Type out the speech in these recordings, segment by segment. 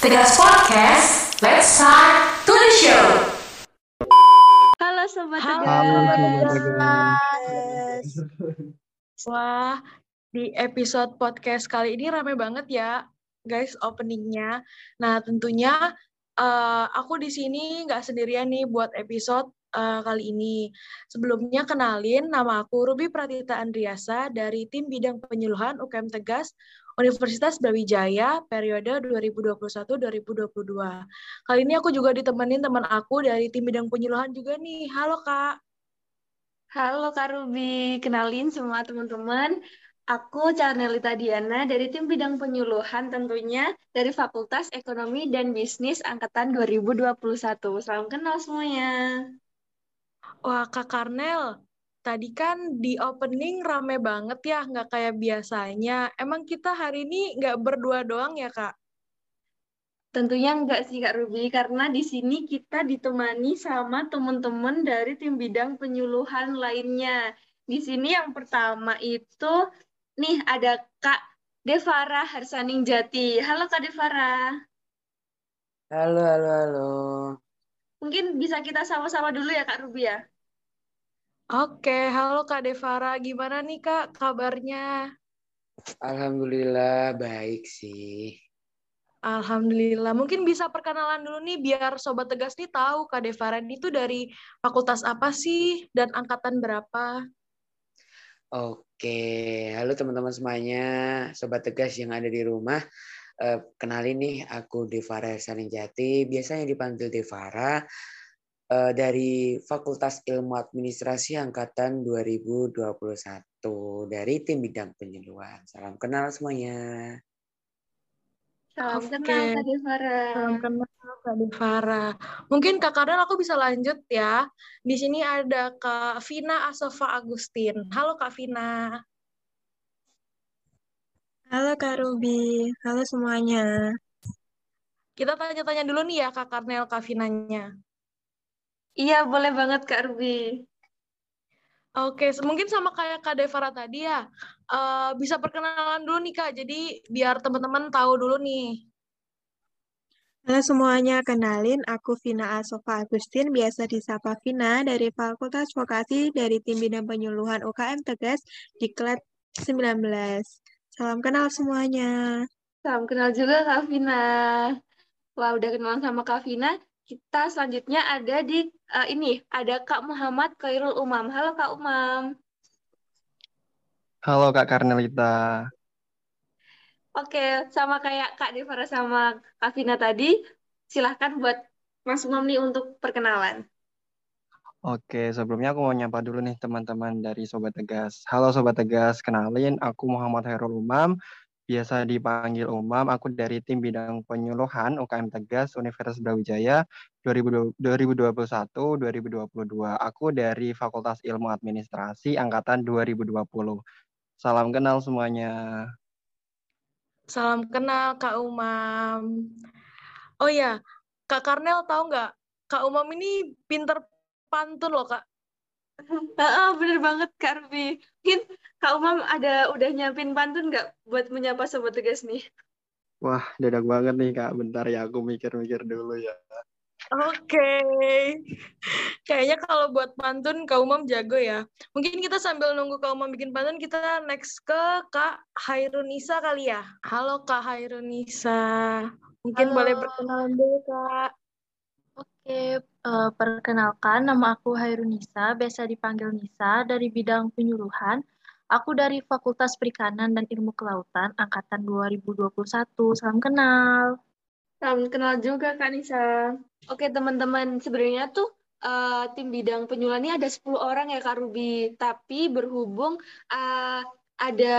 Tegas Podcast, let's start to the show. Halo Sobat Halo, Tegas. Sobat Tegas. Wah, di episode podcast kali ini rame banget ya, guys, openingnya. Nah, tentunya eh, aku di sini nggak sendirian nih buat episode eh, kali ini. Sebelumnya kenalin, nama aku Ruby Pratita Andriasa dari tim bidang penyuluhan UKM Tegas Universitas Brawijaya periode 2021-2022. Kali ini aku juga ditemenin teman aku dari tim bidang penyuluhan juga nih. Halo Kak. Halo Kak Ruby, kenalin semua teman-teman. Aku Carnelita Diana dari tim bidang penyuluhan tentunya dari Fakultas Ekonomi dan Bisnis Angkatan 2021. Salam kenal semuanya. Wah, Kak Karnel, tadi kan di opening rame banget ya, nggak kayak biasanya. Emang kita hari ini nggak berdua doang ya, Kak? Tentunya enggak sih Kak Ruby, karena di sini kita ditemani sama teman-teman dari tim bidang penyuluhan lainnya. Di sini yang pertama itu, nih ada Kak Devara Harsaning Jati. Halo Kak Devara. Halo, halo, halo. Mungkin bisa kita sama-sama dulu ya Kak Ruby ya. Oke, halo Kak Devara. Gimana nih Kak kabarnya? Alhamdulillah baik sih. Alhamdulillah. Mungkin bisa perkenalan dulu nih biar Sobat Tegas nih tahu Kak Devara ini tuh dari fakultas apa sih dan angkatan berapa? Oke, halo teman-teman semuanya, sobat tegas yang ada di rumah. Eh, kenalin nih, aku Devara Saninjati, biasanya dipanggil Devara eh, dari Fakultas Ilmu Administrasi angkatan 2021 dari tim bidang penyuluhan. Salam kenal semuanya. Salam kenal Kak Devara. Salam kenal Kak Devara. Mungkin Kak Karnel aku bisa lanjut ya. Di sini ada Kak Vina Asofa Agustin. Halo Kak Vina. Halo Kak Ruby, halo semuanya. Kita tanya-tanya dulu nih ya Kak Karnel, Kak Vinanya. Iya, boleh banget Kak Ruby. Oke, mungkin sama kayak Kak Devara tadi ya. Eh, bisa perkenalan dulu nih Kak, jadi biar teman-teman tahu dulu nih. Halo semuanya, kenalin aku Vina Asofa Agustin, biasa disapa Vina dari Fakultas Vokasi dari tim bidang penyuluhan UKM Tegas di kelas 19. Salam kenal semuanya. Salam kenal juga Kak Vina. Wah, udah kenalan sama Kak Vina. Kita selanjutnya ada di eh, ini, ada Kak Muhammad Khairul Umam. Halo Kak Umam. Halo Kak Karnelita. Oke, sama kayak Kak Devara sama Kak Vina tadi, silahkan buat Mas Umam nih untuk perkenalan. Oke, sebelumnya aku mau nyapa dulu nih teman-teman dari Sobat Tegas. Halo Sobat Tegas, kenalin aku Muhammad Hairul Umam, biasa dipanggil Umam. Aku dari tim bidang penyuluhan UKM Tegas Universitas Brawijaya 2021-2022. Aku dari Fakultas Ilmu Administrasi angkatan 2020. Salam kenal semuanya. Salam kenal Kak Umam. Oh ya, Kak Karnel tahu nggak? Kak Umam ini pinter pantun loh Kak. Heeh, bener banget Kak Ruby. Mungkin Kak Umam ada udah nyiapin pantun nggak buat menyapa Sobat Tegas nih? Wah, dadak banget nih Kak. Bentar ya, aku mikir-mikir dulu ya. Oke. Kayaknya kalau buat pantun Kak Umam jago ya. Mungkin kita sambil nunggu Kak Umam bikin pantun, kita next ke Kak Hairunisa kali ya. Halo Kak Hairunisa. Mungkin Halo. boleh perkenalan dulu Kak. Oke, eh, perkenalkan nama aku Hairunisa, biasa dipanggil Nisa dari bidang penyuluhan. Aku dari Fakultas Perikanan dan Ilmu Kelautan angkatan 2021. Salam kenal. Salam kenal juga Kak Nisa. Oke teman-teman, sebenarnya tuh eh, tim bidang penyuluhan ini ada 10 orang ya Kak Ruby. Tapi berhubung eh, ada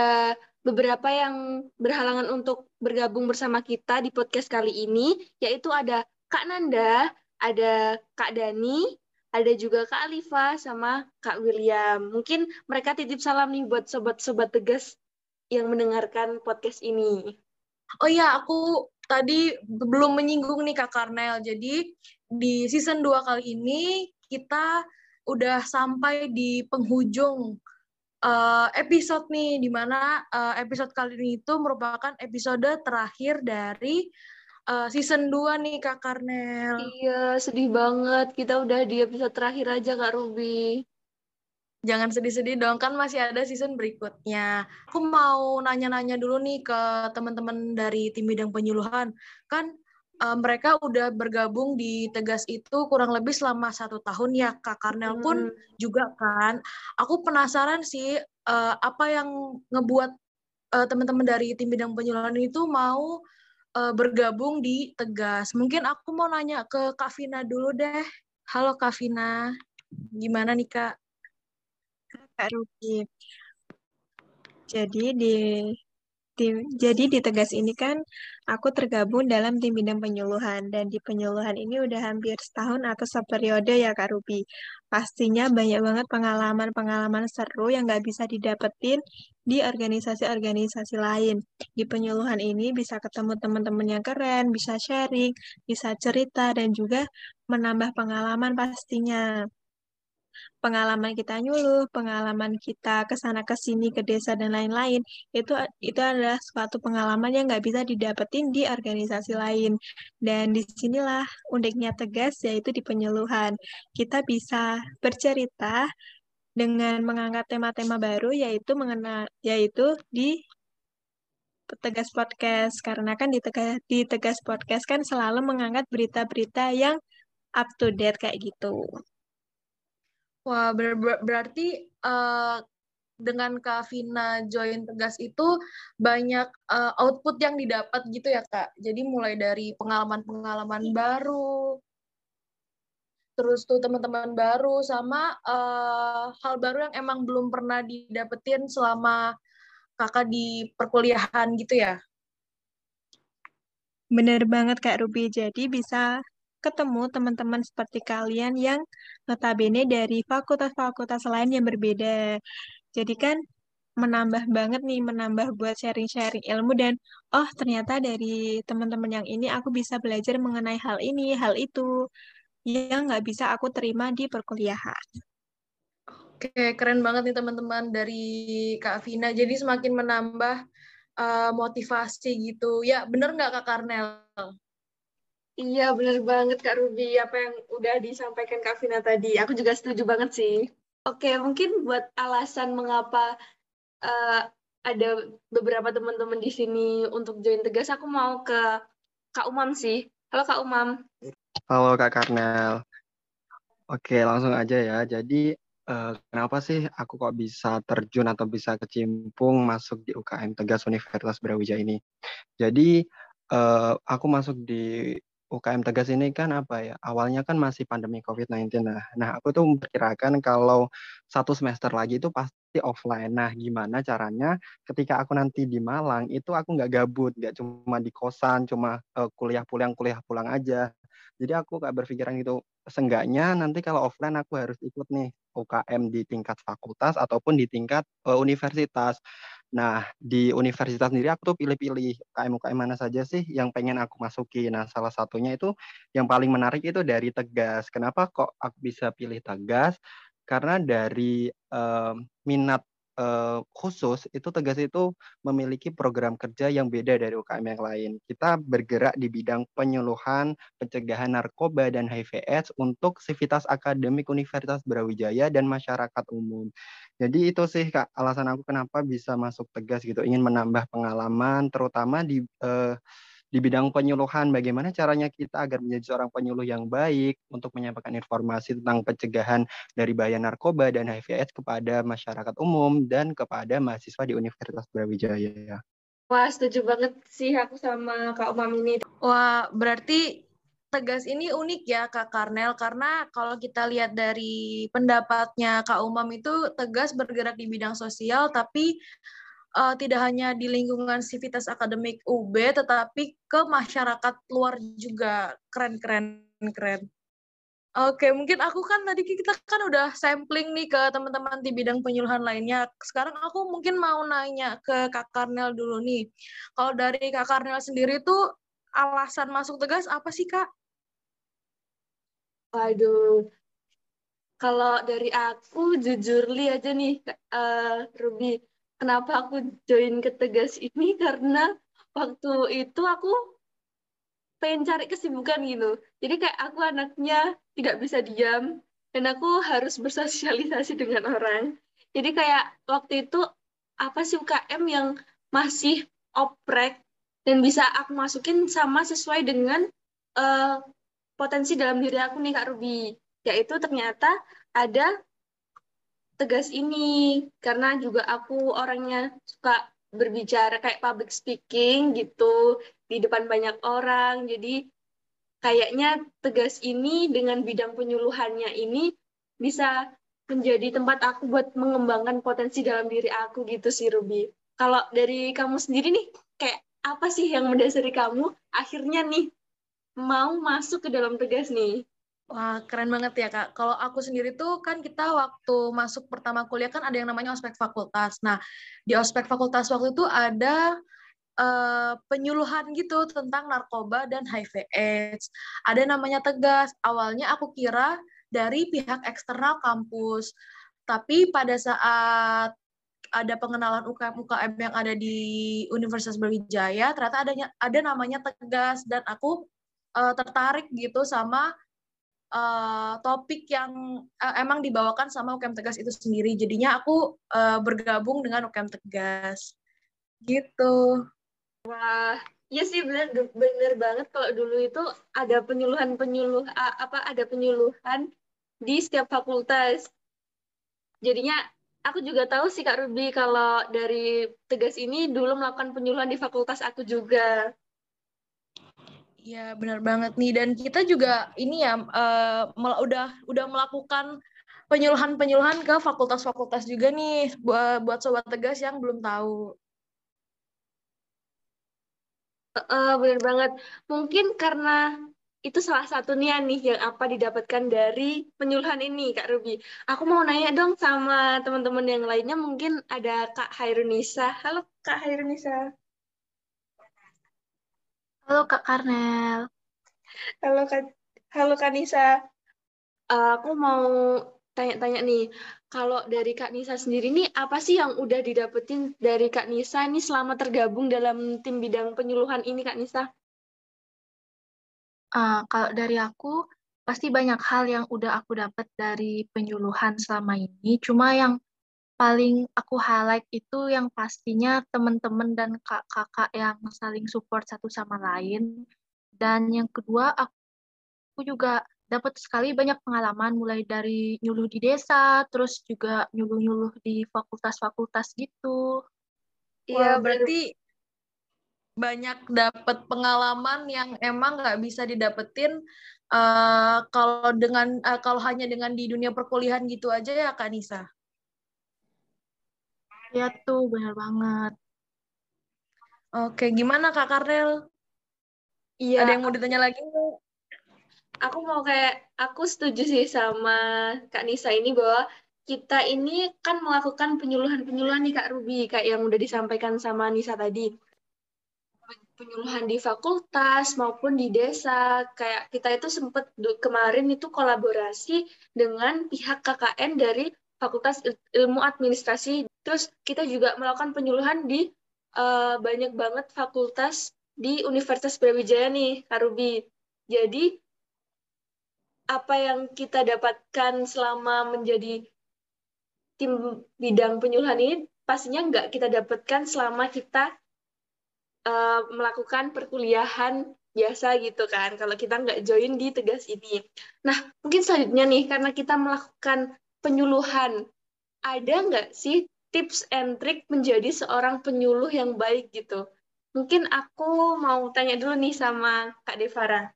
beberapa yang berhalangan untuk bergabung bersama kita di podcast kali ini, yaitu ada Kak Nanda, ada Kak Dani, ada juga Kak Alifa, sama Kak William. Mungkin mereka titip salam nih buat sobat-sobat tegas yang mendengarkan podcast ini. Oh iya, aku tadi belum menyinggung nih Kak Karnel. Jadi di season 2 kali ini kita udah sampai di penghujung eh, episode nih, di mana eh, episode kali ini itu merupakan episode terakhir dari uh, season 2 nih Kak Karnel. Iya, sedih banget. Kita udah di episode terakhir aja Kak Ruby. Jangan sedih-sedih dong, kan masih ada season berikutnya. Aku mau nanya-nanya dulu nih ke teman-teman dari tim bidang penyuluhan. Kan uh, mereka udah bergabung di Tegas itu kurang lebih selama satu tahun ya, Kak Karnel pun hmm. juga kan. Aku penasaran sih uh, apa yang ngebuat uh, teman-teman dari tim bidang penyuluhan itu mau uh, bergabung di Tegas. Mungkin aku mau nanya ke Kak Vina dulu deh. Halo Kak Vina, gimana nih Kak? Kak Ruki. Jadi di tim jadi di Tegas ini kan aku tergabung dalam tim bidang penyuluhan dan di penyuluhan ini udah hampir setahun atau seperiode ya Kak Ruby. Pastinya banyak banget pengalaman-pengalaman seru yang nggak bisa didapetin di organisasi-organisasi lain. Di penyuluhan ini bisa ketemu teman-teman yang keren, bisa sharing, bisa cerita dan juga menambah pengalaman pastinya pengalaman kita nyuluh, pengalaman kita ke sana ke sini ke desa dan lain-lain, itu itu adalah suatu pengalaman yang nggak bisa didapetin di organisasi lain. Dan di sinilah uniknya tegas yaitu di penyuluhan. Kita bisa bercerita dengan mengangkat tema-tema baru yaitu mengenal yaitu di Tegas Podcast karena kan di Tegas, di Tegas Podcast kan selalu mengangkat berita-berita yang up to date kayak gitu. Wah, ber ber berarti uh, dengan Kak Vina join Tegas itu banyak uh, output yang didapat gitu ya Kak. Jadi mulai dari pengalaman-pengalaman baru, terus tuh teman-teman baru sama uh, hal baru yang emang belum pernah didapetin selama kakak di perkuliahan gitu ya. Bener banget Kak Ruby. Jadi bisa ketemu teman-teman seperti kalian yang notabene dari fakultas-fakultas lain yang berbeda. Jadi kan menambah banget nih, menambah buat sharing-sharing ilmu dan oh ternyata dari teman-teman yang ini aku bisa belajar mengenai hal ini, hal itu yang nggak bisa aku terima di perkuliahan. Oke, keren banget nih teman-teman dari Kak Vina. Jadi semakin menambah uh, motivasi gitu. Ya, bener nggak Kak Karnel? Iya, benar banget Kak Ruby. Apa yang udah disampaikan Kak Vina tadi. Aku juga setuju banget sih. Oke, mungkin buat alasan mengapa uh, ada beberapa teman-teman di sini untuk join Tegas, aku mau ke Kak Umam sih. Halo Kak Umam. Halo Kak Karnel. Oke, langsung aja ya. Jadi, uh, kenapa sih aku kok bisa terjun atau bisa kecimpung masuk di UKM Tegas Universitas Brawijaya ini? Jadi, uh, aku masuk di UKM Tegas ini kan apa ya, awalnya kan masih pandemi COVID-19. Nah, nah aku tuh memperkirakan kalau satu semester lagi itu pasti offline. Nah, gimana caranya ketika aku nanti di Malang, itu aku nggak gabut, nggak cuma di kosan, cuma uh, kuliah pulang, kuliah pulang aja. Jadi aku kayak berpikiran gitu, seenggaknya nanti kalau offline aku harus ikut nih UKM di tingkat fakultas ataupun di tingkat uh, universitas. Nah, di universitas sendiri aku tuh pilih-pilih UKM-UKM mana saja sih yang pengen aku masuki. Nah, salah satunya itu yang paling menarik itu dari Tegas. Kenapa kok aku bisa pilih Tegas? Karena dari uh, minat uh, khusus itu Tegas itu memiliki program kerja yang beda dari UKM yang lain. Kita bergerak di bidang penyuluhan, pencegahan narkoba dan HIV/AIDS untuk sivitas akademik Universitas Brawijaya dan masyarakat umum. Jadi itu sih Kak alasan aku kenapa bisa masuk Tegas gitu, ingin menambah pengalaman terutama di uh, di bidang penyuluhan, bagaimana caranya kita agar menjadi seorang penyuluh yang baik untuk menyampaikan informasi tentang pencegahan dari bahaya narkoba dan HIV/AIDS kepada masyarakat umum dan kepada mahasiswa di Universitas Brawijaya. Wah, setuju banget sih aku sama Kak Umam ini. Wah, berarti Tegas ini unik ya Kak Karnel karena kalau kita lihat dari pendapatnya Kak Umam itu Tegas bergerak di bidang sosial tapi uh, tidak hanya di lingkungan sivitas akademik UB, tetapi ke masyarakat luar juga keren-keren keren. Oke, mungkin aku kan tadi kita kan udah sampling nih ke teman-teman di bidang penyuluhan lainnya. Sekarang aku mungkin mau nanya ke Kak Karnel dulu nih. Kalau dari Kak Karnel sendiri tuh alasan masuk tegas apa sih Kak? Waduh, kalau dari aku jujur li aja nih, uh, Ruby kenapa aku join ke Tegas ini karena waktu itu aku pengen cari kesibukan gitu. Jadi kayak aku anaknya tidak bisa diam dan aku harus bersosialisasi dengan orang. Jadi kayak waktu itu apa sih UKM yang masih oprek dan bisa aku masukin sama sesuai dengan uh, potensi dalam diri aku nih Kak Ruby. Yaitu ternyata ada tegas ini karena juga aku orangnya suka berbicara kayak public speaking gitu di depan banyak orang. Jadi kayaknya tegas ini dengan bidang penyuluhannya ini bisa menjadi tempat aku buat mengembangkan potensi dalam diri aku gitu sih Ruby. Kalau dari kamu sendiri nih kayak apa sih yang mendasari kamu akhirnya nih mau masuk ke dalam tegas nih? Wah, keren banget ya, Kak. Kalau aku sendiri tuh kan kita waktu masuk pertama kuliah kan ada yang namanya ospek fakultas. Nah, di ospek fakultas waktu itu ada uh, penyuluhan gitu tentang narkoba dan HIV AIDS. Ada namanya Tegas. Awalnya aku kira dari pihak eksternal kampus. Tapi pada saat ada pengenalan UKM-UKM yang ada di Universitas Brawijaya, ternyata adanya ada namanya Tegas dan aku uh, tertarik gitu sama uh, topik yang uh, emang dibawakan sama UKM Tegas itu sendiri. Jadinya aku uh, bergabung dengan UKM Tegas. Gitu. Wah, iya sih benar benar banget kalau dulu itu ada penyuluhan-penyuluh apa ada penyuluhan di setiap fakultas. Jadinya aku juga tahu sih Kak Ruby kalau dari Tegas ini dulu melakukan penyuluhan di fakultas aku juga. Iya benar banget nih dan kita juga ini ya uh, udah udah melakukan penyuluhan-penyuluhan ke fakultas-fakultas juga nih buat buat sobat tegas yang belum tahu. Uh, benar banget. Mungkin karena itu salah satunya nih yang apa didapatkan dari penyuluhan ini Kak Ruby. Aku mau nanya dong sama teman-teman yang lainnya mungkin ada Kak Hairunisa. Halo Kak Hairunisa. Halo Kak Karnel. Halo Kak, halo Kak Nisa. Uh, aku mau tanya-tanya nih, kalau dari Kak Nisa sendiri nih, apa sih yang udah didapetin dari Kak Nisa ini selama tergabung dalam tim bidang penyuluhan ini, Kak Nisa? Uh, kalau dari aku, pasti banyak hal yang udah aku dapat dari penyuluhan selama ini. Cuma yang paling aku highlight itu yang pastinya teman-teman dan kakak-kakak yang saling support satu sama lain. Dan yang kedua, aku juga dapat sekali banyak pengalaman mulai dari nyuluh di desa, terus juga nyuluh-nyuluh di fakultas-fakultas gitu. Iya, berarti banyak dapat pengalaman yang emang nggak bisa didapetin uh, kalau dengan uh, kalau hanya dengan di dunia perkuliahan gitu aja ya Kak Nisa. Iya tuh, benar banget. Oke, gimana Kak Karnel? Iya. Ada yang mau ditanya lagi Aku mau kayak, aku setuju sih sama Kak Nisa ini bahwa kita ini kan melakukan penyuluhan-penyuluhan nih Kak Ruby, kayak yang udah disampaikan sama Nisa tadi. Penyuluhan di fakultas maupun di desa, kayak kita itu sempat kemarin itu kolaborasi dengan pihak KKN dari Fakultas Ilmu Administrasi Terus kita juga melakukan penyuluhan di uh, banyak banget fakultas di Universitas Brawijaya nih, Karubi. Jadi apa yang kita dapatkan selama menjadi tim bidang penyuluhan ini pastinya nggak kita dapatkan selama kita uh, melakukan perkuliahan biasa gitu kan kalau kita nggak join di tegas ini. Nah mungkin selanjutnya nih karena kita melakukan penyuluhan ada nggak sih tips and trick menjadi seorang penyuluh yang baik gitu. Mungkin aku mau tanya dulu nih sama Kak Devara.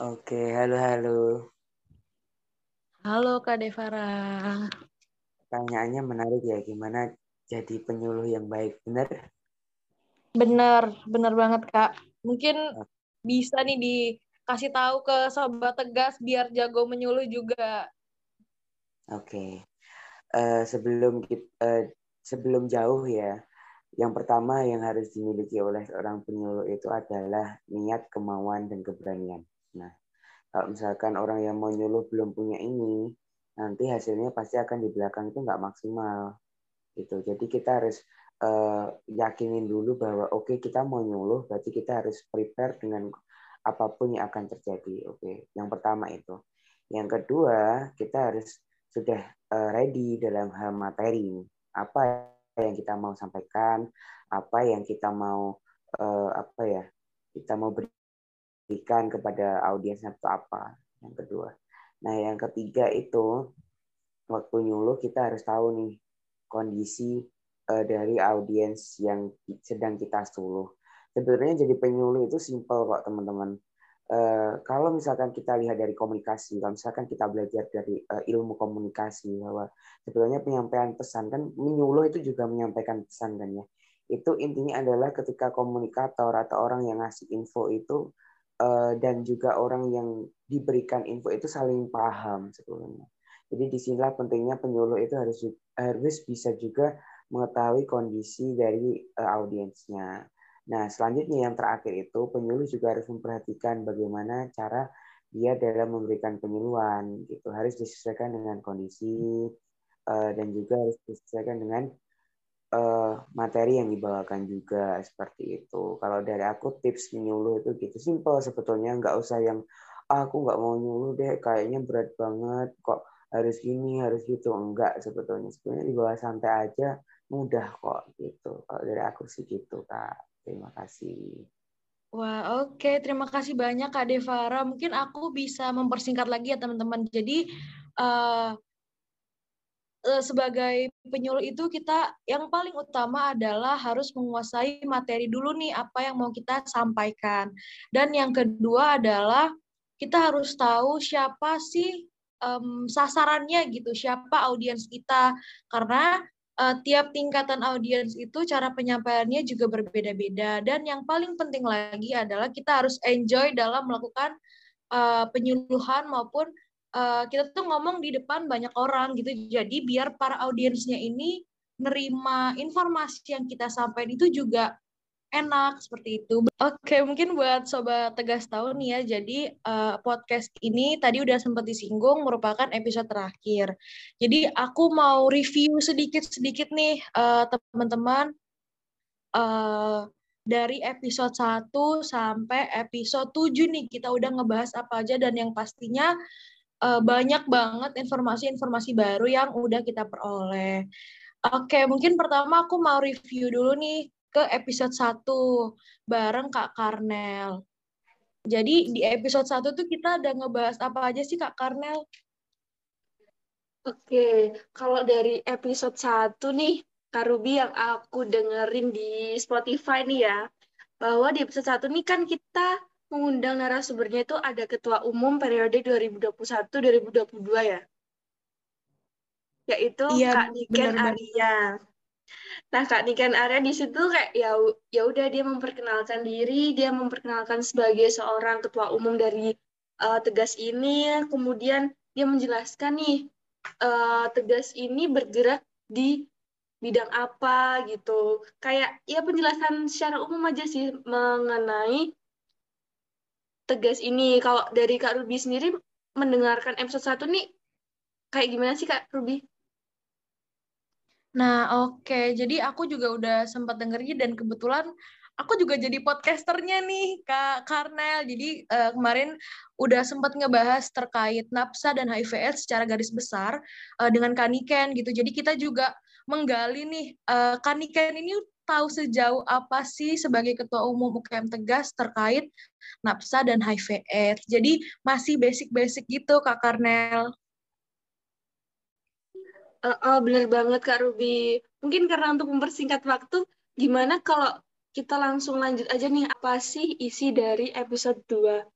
Oke, halo halo. Halo Kak Devara. Pertanyaannya menarik ya, gimana jadi penyuluh yang baik, benar? Benar, benar banget Kak. Mungkin bisa nih dikasih tahu ke sobat tegas biar jago menyuluh juga. Oke uh, sebelum kita, eh, sebelum jauh ya, yang pertama yang harus dimiliki oleh seorang penyuluh itu adalah niat, kemauan, dan keberanian. Nah, kalau misalkan orang yang mau nyuluh belum punya ini, nanti hasilnya pasti akan di belakang itu nggak maksimal. Gitu. Jadi kita harus uh, yakinin dulu bahwa oke okay, kita mau nyuluh berarti kita harus prepare dengan apa pun yang akan terjadi. Oke, okay. yang pertama itu. Yang kedua, kita harus sudah uh, ready dalam hal materi. Apa yang kita mau sampaikan, apa yang kita mau uh, apa ya? Kita mau berikan kepada audiensnya itu apa? Yang kedua. Nah, yang ketiga itu waktu nyuluh kita harus tahu nih kondisi uh, dari audiens yang sedang kita suluh. Sebenarnya jadi penyuluh itu simpel kok teman-teman. Uh, kalau misalkan kita lihat dari komunikasi, kalau misalkan kita belajar dari uh, ilmu komunikasi bahwa sebenarnya penyampaian pesan kan menyuluh itu juga menyampaikan pesan kan ya. Itu intinya adalah ketika komunikator atau orang yang ngasih info itu uh, dan juga orang yang diberikan info itu saling paham sebetulnya. Jadi di sinilah pentingnya penyuluh itu harus harus bisa juga mengetahui kondisi dari uh, audiensnya. Nah, selanjutnya yang terakhir itu penyuluh juga harus memperhatikan bagaimana cara dia dalam memberikan penyuluhan gitu harus disesuaikan dengan kondisi uh, dan juga harus disesuaikan dengan uh, materi yang dibawakan juga seperti itu. Kalau dari aku tips menyuluh itu gitu simple sebetulnya nggak usah yang ah, aku nggak mau nyuluh deh kayaknya berat banget kok harus gini harus gitu enggak sebetulnya sebetulnya dibawa santai aja mudah kok gitu. Kalau dari aku sih gitu kak. Terima kasih. Wah, oke. Okay. Terima kasih banyak Kak Devara. Mungkin aku bisa mempersingkat lagi ya teman-teman. Jadi uh, sebagai penyuluh itu kita yang paling utama adalah harus menguasai materi dulu nih apa yang mau kita sampaikan. Dan yang kedua adalah kita harus tahu siapa sih um, sasarannya gitu, siapa audiens kita. Karena uh, tiap tingkatan audiens itu cara penyampaiannya juga berbeda-beda. Dan yang paling penting lagi adalah kita harus enjoy dalam melakukan uh, penyuluhan maupun uh, kita tuh ngomong di depan banyak orang gitu. Jadi biar para audiensnya ini nerima informasi yang kita sampaikan itu juga enak seperti itu. Oke, mungkin buat sobat tegas tahu nih ya. Jadi uh, podcast ini tadi udah sempat disinggung merupakan episode terakhir. Jadi aku mau review sedikit-sedikit nih uh, teman-teman uh, dari episode 1 sampai episode 7 nih kita udah ngebahas apa aja dan yang pastinya uh, banyak banget informasi-informasi baru yang udah kita peroleh. Oke, mungkin pertama aku mau review dulu nih ke episode 1 bareng Kak Karnel. Jadi di episode 1 tuh kita ada ngebahas apa aja sih Kak Karnel? Oke, kalau dari episode 1 nih, Kak Ruby yang aku dengerin di Spotify nih ya, bahwa di episode 1 nih kan kita mengundang narasumbernya itu ada Ketua Umum periode 2021-2022 ya? Yaitu iya, Kak Niken Arya. Nah, Kak Niken Arya di situ kayak ya ya udah dia memperkenalkan diri, dia memperkenalkan sebagai seorang ketua umum dari uh, Tegas ini, kemudian dia menjelaskan nih uh, Tegas ini bergerak di bidang apa gitu. Kayak ya penjelasan secara umum aja sih mengenai Tegas ini. Kalau dari Kak Ruby sendiri mendengarkan episode 1 nih kayak gimana sih Kak Ruby? Nah, oke. Okay. Jadi aku juga udah sempat dengerin dan kebetulan aku juga jadi podcasternya nih, Kak Karnel. Jadi uh, kemarin udah sempat ngebahas terkait NAPSA dan HIV/AIDS secara garis besar uh, dengan Kaniken gitu. Jadi kita juga menggali nih uh, Kaniken ini tahu sejauh apa sih sebagai ketua umum UKM Tegas terkait NAPSA dan HIV/AIDS. Jadi masih basic-basic gitu, Kak Karnel. Uh, oh, benar banget Kak Ruby. Mungkin karena untuk mempersingkat waktu, gimana kalau kita langsung lanjut aja nih, apa sih isi dari episode 2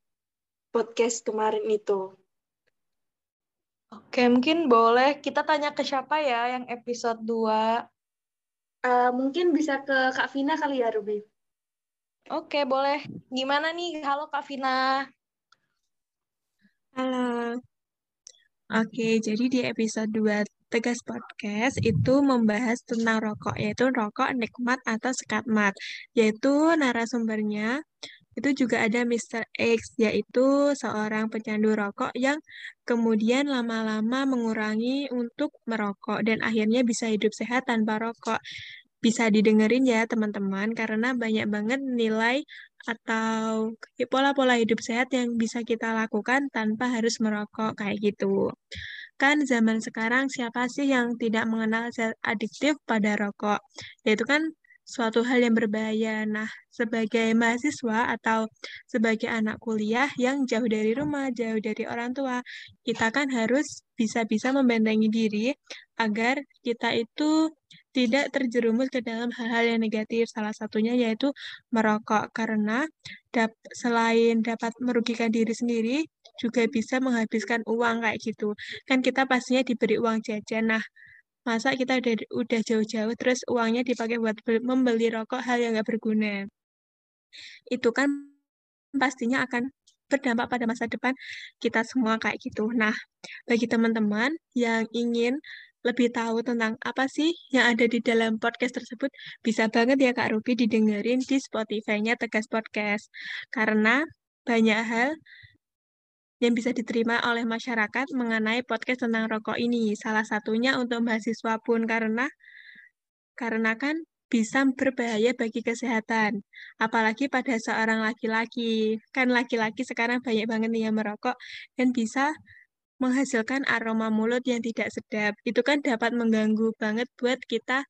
podcast kemarin itu? Oke, mungkin boleh kita tanya ke siapa ya yang episode 2? Uh, mungkin bisa ke Kak Vina kali ya, Ruby. Oke, boleh. Gimana nih? Halo Kak Vina. Halo. Oke, jadi di episode 2 Tegas Podcast itu membahas tentang rokok, yaitu rokok nikmat atau sekatmat, yaitu narasumbernya itu juga ada Mr. X, yaitu seorang pecandu rokok yang kemudian lama-lama mengurangi untuk merokok dan akhirnya bisa hidup sehat tanpa rokok. bisa didengerin ya teman-teman karena banyak banget nilai atau pola-pola hidup sehat yang bisa kita lakukan tanpa harus merokok kayak gitu. Kan zaman sekarang siapa sih yang tidak mengenal zat adiktif pada rokok? Yaitu kan suatu hal yang berbahaya. Nah, sebagai mahasiswa atau sebagai anak kuliah yang jauh dari rumah, jauh dari orang tua, kita kan harus bisa-bisa membentengi diri agar kita itu tidak terjerumus ke dalam hal-hal yang negatif. Salah satunya yaitu merokok karena dap selain dapat merugikan diri sendiri, juga bisa menghabiskan uang kayak gitu. Kan kita pastinya diberi uang jajan. Nah, masa kita udah udah jauh-jauh terus uangnya dipakai buat membeli rokok hal yang nggak berguna. Itu kan pastinya akan berdampak pada masa depan kita semua kayak gitu. Nah, bagi teman-teman yang ingin lebih tahu tentang apa sih yang ada di dalam podcast tersebut, bisa banget ya Kak Ruby didengerin di Spotify-nya Tegas Podcast. Karena banyak hal yang bisa diterima oleh masyarakat mengenai podcast tentang rokok ini. Salah satunya untuk mahasiswa pun karena karena kan bisa berbahaya bagi kesehatan. Apalagi pada seorang laki-laki. Kan laki-laki sekarang banyak banget yang merokok dan bisa menghasilkan aroma mulut yang tidak sedap. Itu kan dapat mengganggu banget buat kita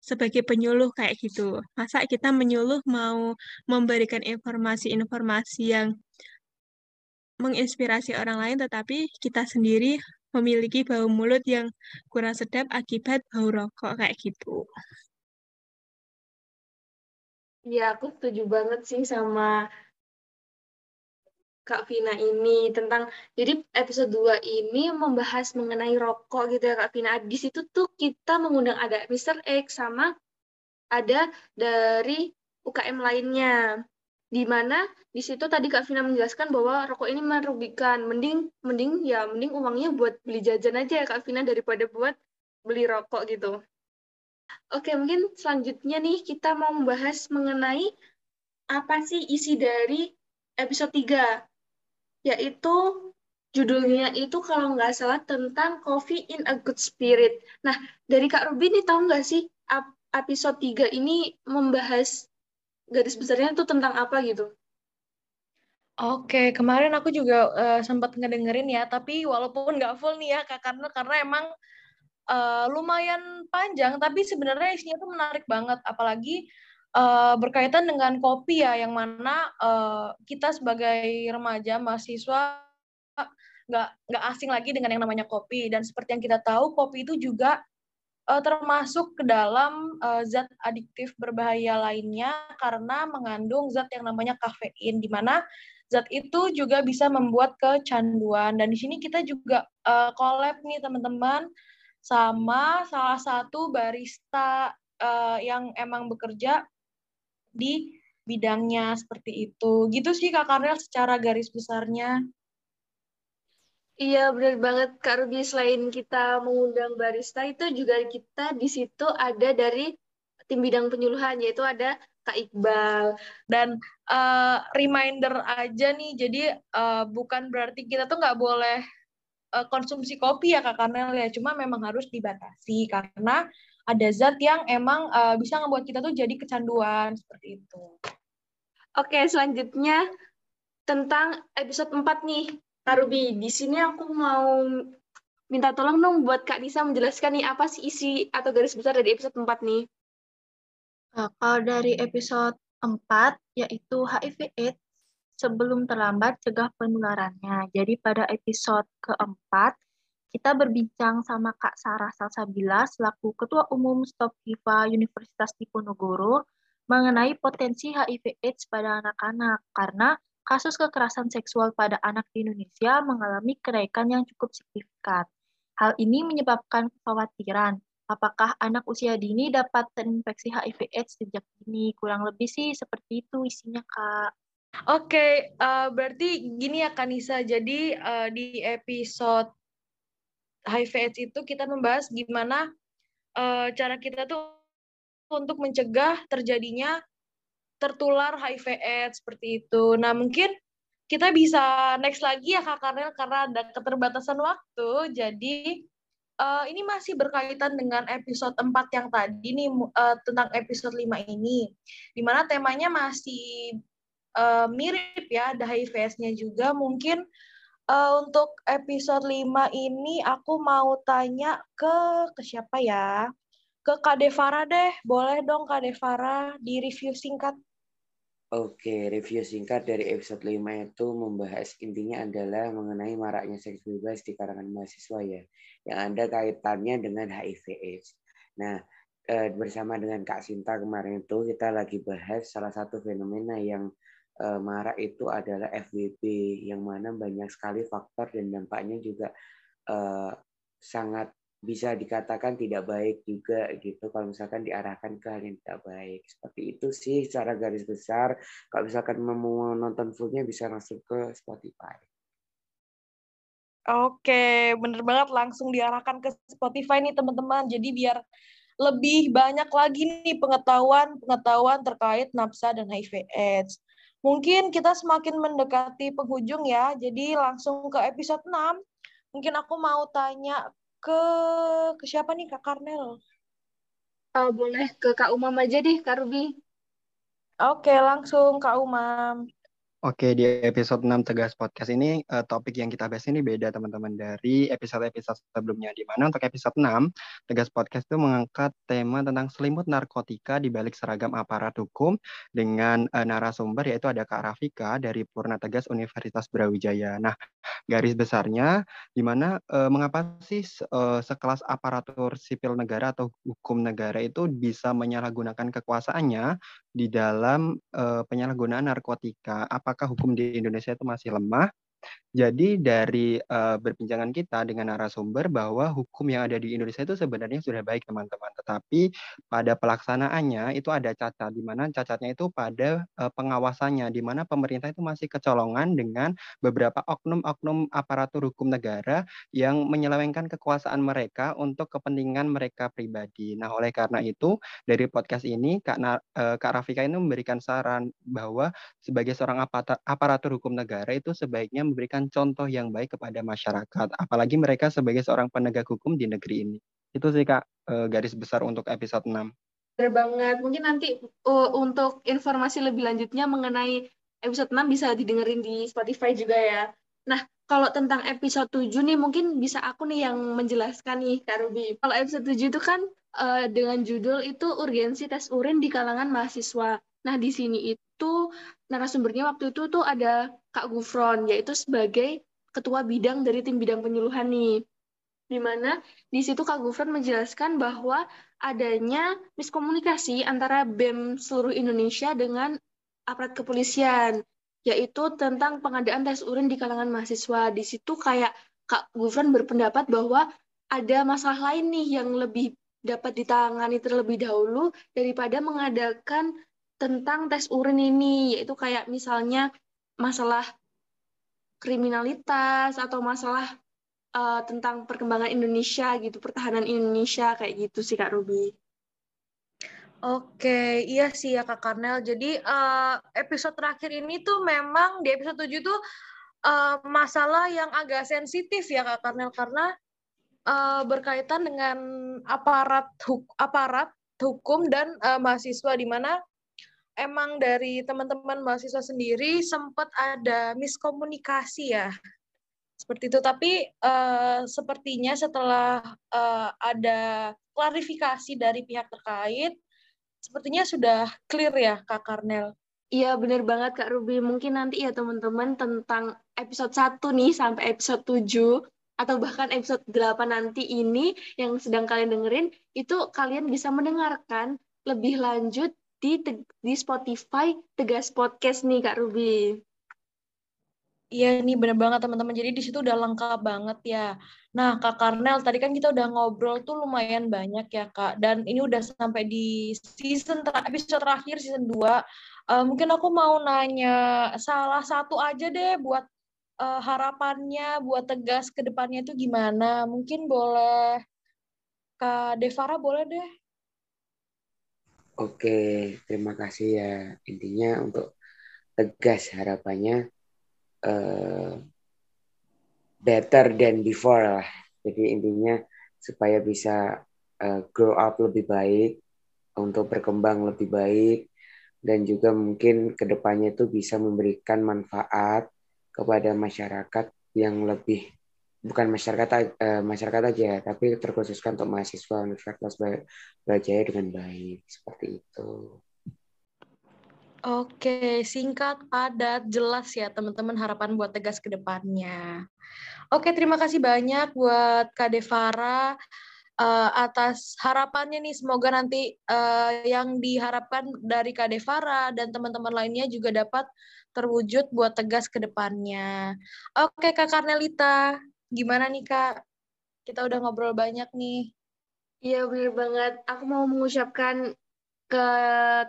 sebagai penyuluh kayak gitu. Masa kita menyuluh mau memberikan informasi-informasi yang menginspirasi orang lain tetapi kita sendiri memiliki bau mulut yang kurang sedap akibat bau rokok kayak gitu. Iya, aku setuju banget sih sama Kak Vina ini tentang jadi episode 2 ini membahas mengenai rokok gitu ya Kak Vina. Di situ tuh kita mengundang ada Mr. X sama ada dari UKM lainnya. Di mana di situ tadi Kak Vina menjelaskan bahwa rokok ini merugikan. Mending mending ya mending uangnya buat beli jajan aja ya Kak Vina daripada buat beli rokok gitu. Oke, mungkin selanjutnya nih kita mau membahas mengenai apa sih isi dari episode 3, yaitu judulnya itu kalau nggak salah tentang Coffee in a Good Spirit. Nah, dari Kak Ruby nih tahu nggak sih episode 3 ini membahas garis besarnya itu tentang apa gitu? Oke, kemarin aku juga uh, sempat ngedengerin ya, tapi walaupun nggak full nih ya, Kak, karena karena emang uh, lumayan panjang, tapi sebenarnya isinya tuh menarik banget, apalagi uh, berkaitan dengan kopi ya, yang mana uh, kita sebagai remaja mahasiswa nggak nggak asing lagi dengan yang namanya kopi dan seperti yang kita tahu kopi itu juga uh, termasuk ke dalam uh, zat adiktif berbahaya lainnya karena mengandung zat yang namanya kafein di mana zat itu juga bisa membuat kecanduan dan di sini kita juga uh, collab nih teman-teman sama salah satu barista uh, yang emang bekerja di bidangnya seperti itu. Gitu sih Kak Karel secara garis besarnya. Iya benar banget Kak Ruby. Selain kita mengundang barista itu juga kita di situ ada dari tim bidang penyuluhan yaitu ada Kak Iqbal. Dan uh, reminder aja nih jadi uh, bukan berarti kita tuh nggak boleh uh, konsumsi kopi ya Kak Karnel ya, cuma memang harus dibatasi karena ada zat yang emang uh, bisa membuat kita tuh jadi kecanduan seperti itu. Oke, selanjutnya tentang episode 4 nih, Ruby. Di sini aku mau minta tolong dong buat Kak Nisa menjelaskan nih apa sih isi atau garis besar dari episode 4 nih. Nah, kalau dari episode 4, yaitu HIV AIDS, sebelum terlambat cegah penularannya. Jadi pada episode keempat, kita berbincang sama Kak Sarah Salsabila selaku Ketua Umum Stop HIV Universitas Diponegoro mengenai potensi HIV AIDS pada anak-anak karena kasus kekerasan seksual pada anak di Indonesia mengalami kenaikan yang cukup signifikan. Hal ini menyebabkan kekhawatiran apakah anak usia dini dapat terinfeksi HIV AIDS sejak dini. Kurang lebih sih seperti itu isinya, Kak. Oke, okay, uh, eh, berarti gini ya Kanisa. Jadi uh, di episode HIV AIDS itu kita membahas gimana uh, cara kita tuh untuk mencegah terjadinya tertular HIV AIDS seperti itu. Nah, mungkin kita bisa next lagi ya Kak Karnel karena ada keterbatasan waktu. Jadi uh, ini masih berkaitan dengan episode 4 yang tadi nih uh, tentang episode 5 ini. Di mana temanya masih uh, mirip ya, ada HIV-nya juga. Mungkin uh, untuk episode 5 ini aku mau tanya ke ke siapa ya? Ke Kak Devara deh. Boleh dong Kak Devara di review singkat. Oke, review singkat dari episode 5 itu membahas intinya adalah mengenai maraknya seks bebas di kalangan mahasiswa ya, yang ada kaitannya dengan HIV AIDS. Nah, eh, bersama dengan Kak Sinta kemarin itu kita lagi bahas salah satu fenomena yang eh, marak itu adalah FWB, yang mana banyak sekali faktor dan dampaknya juga eh, sangat bisa dikatakan tidak baik juga gitu kalau misalkan diarahkan ke hal yang tidak baik seperti itu sih secara garis besar kalau misalkan mau nonton fullnya bisa langsung ke Spotify Oke, bener banget langsung diarahkan ke Spotify nih teman-teman. Jadi biar lebih banyak lagi nih pengetahuan-pengetahuan terkait nafsa dan HIV/AIDS. Mungkin kita semakin mendekati penghujung ya, jadi langsung ke episode 6. Mungkin aku mau tanya ke ke siapa nih Kak Karnel? Uh, boleh ke Kak Umam aja deh, Kak Ruby. Oke, langsung Kak Umam. Oke, di episode 6 Tegas Podcast ini uh, topik yang kita bahas ini beda teman-teman dari episode-episode sebelumnya di mana untuk episode 6 Tegas Podcast itu mengangkat tema tentang selimut narkotika di balik seragam aparat hukum dengan uh, narasumber yaitu ada Kak Rafika dari Purna Tegas Universitas Brawijaya. Nah, garis besarnya di mana uh, mengapa sih uh, sekelas aparatur sipil negara atau hukum negara itu bisa menyalahgunakan kekuasaannya di dalam uh, penyalahgunaan narkotika? Apakah hukum di Indonesia itu masih lemah jadi dari uh, berbincangan kita dengan narasumber bahwa hukum yang ada di Indonesia itu sebenarnya sudah baik teman-teman, tetapi pada pelaksanaannya itu ada cacat di mana cacatnya itu pada uh, pengawasannya di mana pemerintah itu masih kecolongan dengan beberapa oknum-oknum aparatur hukum negara yang menyelewengkan kekuasaan mereka untuk kepentingan mereka pribadi. Nah, oleh karena itu dari podcast ini Kak uh, Kak Rafika ini memberikan saran bahwa sebagai seorang aparatur hukum negara itu sebaiknya memberikan contoh yang baik kepada masyarakat, apalagi mereka sebagai seorang penegak hukum di negeri ini. Itu sih Kak eh, garis besar untuk episode 6. Benar banget. Mungkin nanti uh, untuk informasi lebih lanjutnya mengenai episode 6 bisa didengerin di Spotify juga ya. Nah, kalau tentang episode 7 nih mungkin bisa aku nih yang menjelaskan nih Kak Ruby. Kalau episode 7 itu kan uh, dengan judul itu urgensi tes urin di kalangan mahasiswa. Nah, di sini itu narasumbernya waktu itu tuh ada Kak Gufron, yaitu sebagai ketua bidang dari tim bidang penyuluhan nih. Di mana di situ Kak Gufron menjelaskan bahwa adanya miskomunikasi antara BEM seluruh Indonesia dengan aparat kepolisian, yaitu tentang pengadaan tes urin di kalangan mahasiswa. Di situ kayak Kak Gufron berpendapat bahwa ada masalah lain nih yang lebih dapat ditangani terlebih dahulu daripada mengadakan tentang tes urin ini, yaitu kayak misalnya masalah kriminalitas atau masalah uh, tentang perkembangan Indonesia gitu, pertahanan Indonesia kayak gitu sih Kak Ruby. Oke, iya sih ya Kak Karnel. Jadi uh, episode terakhir ini tuh memang di episode 7 tuh uh, masalah yang agak sensitif ya Kak Karnel karena uh, berkaitan dengan aparat huk aparat hukum dan uh, mahasiswa di mana emang dari teman-teman mahasiswa sendiri sempat ada miskomunikasi ya? Seperti itu. Tapi uh, sepertinya setelah uh, ada klarifikasi dari pihak terkait sepertinya sudah clear ya Kak Karnel? Iya benar banget Kak Ruby. Mungkin nanti ya teman-teman tentang episode 1 nih sampai episode 7 atau bahkan episode 8 nanti ini yang sedang kalian dengerin itu kalian bisa mendengarkan lebih lanjut di di Spotify Tegas Podcast nih Kak Ruby. Iya nih bener banget teman-teman. Jadi di situ udah lengkap banget ya. Nah Kak Karnel tadi kan kita udah ngobrol tuh lumayan banyak ya Kak. Dan ini udah sampai di season ter episode terakhir season 2. Uh, eh, mungkin aku mau nanya salah satu aja deh buat uh, harapannya buat Tegas ke depannya itu gimana? Mungkin boleh Kak Devara boleh deh. Oke, terima kasih ya. Intinya untuk tegas harapannya uh, better than before lah. Jadi intinya supaya bisa uh, grow up lebih baik, untuk berkembang lebih baik, dan juga mungkin ke depannya itu bisa memberikan manfaat kepada masyarakat yang lebih bukan masyarakat uh, masyarakat aja tapi terkhususkan untuk mahasiswa Universitas Brawijaya dengan baik seperti itu. Oke, singkat, padat, jelas ya teman-teman harapan buat Tegas ke depannya. Oke, terima kasih banyak buat Kak Devara uh, atas harapannya nih. Semoga nanti uh, yang diharapkan dari Kak Devara dan teman-teman lainnya juga dapat terwujud buat Tegas ke depannya. Oke, Kak Karnelita, gimana nih Kak? Kita udah ngobrol banyak nih. Iya, bener banget. Aku mau mengucapkan ke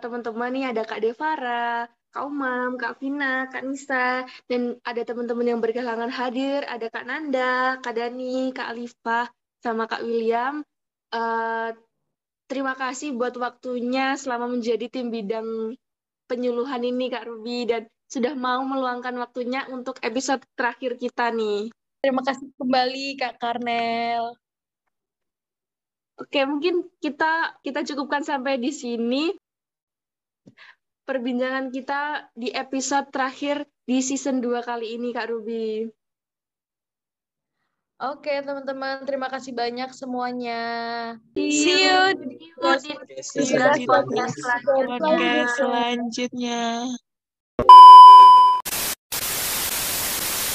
teman-teman nih ada Kak Devara, Kak Umam, Kak Vina, Kak Nisa, dan ada teman-teman yang berkelangan hadir, ada Kak Nanda, Kak Dani, Kak Alifah, sama Kak William. Uh, terima kasih buat waktunya selama menjadi tim bidang penyuluhan ini Kak Ruby dan sudah mau meluangkan waktunya untuk episode terakhir kita nih. Terima kasih kembali Kak Karnel. Oke, mungkin kita kita cukupkan sampai di sini perbincangan kita di episode terakhir di season 2 kali ini, Kak Ruby. Oke, teman-teman, terima kasih banyak semuanya. See you, di podcast selanjutnya.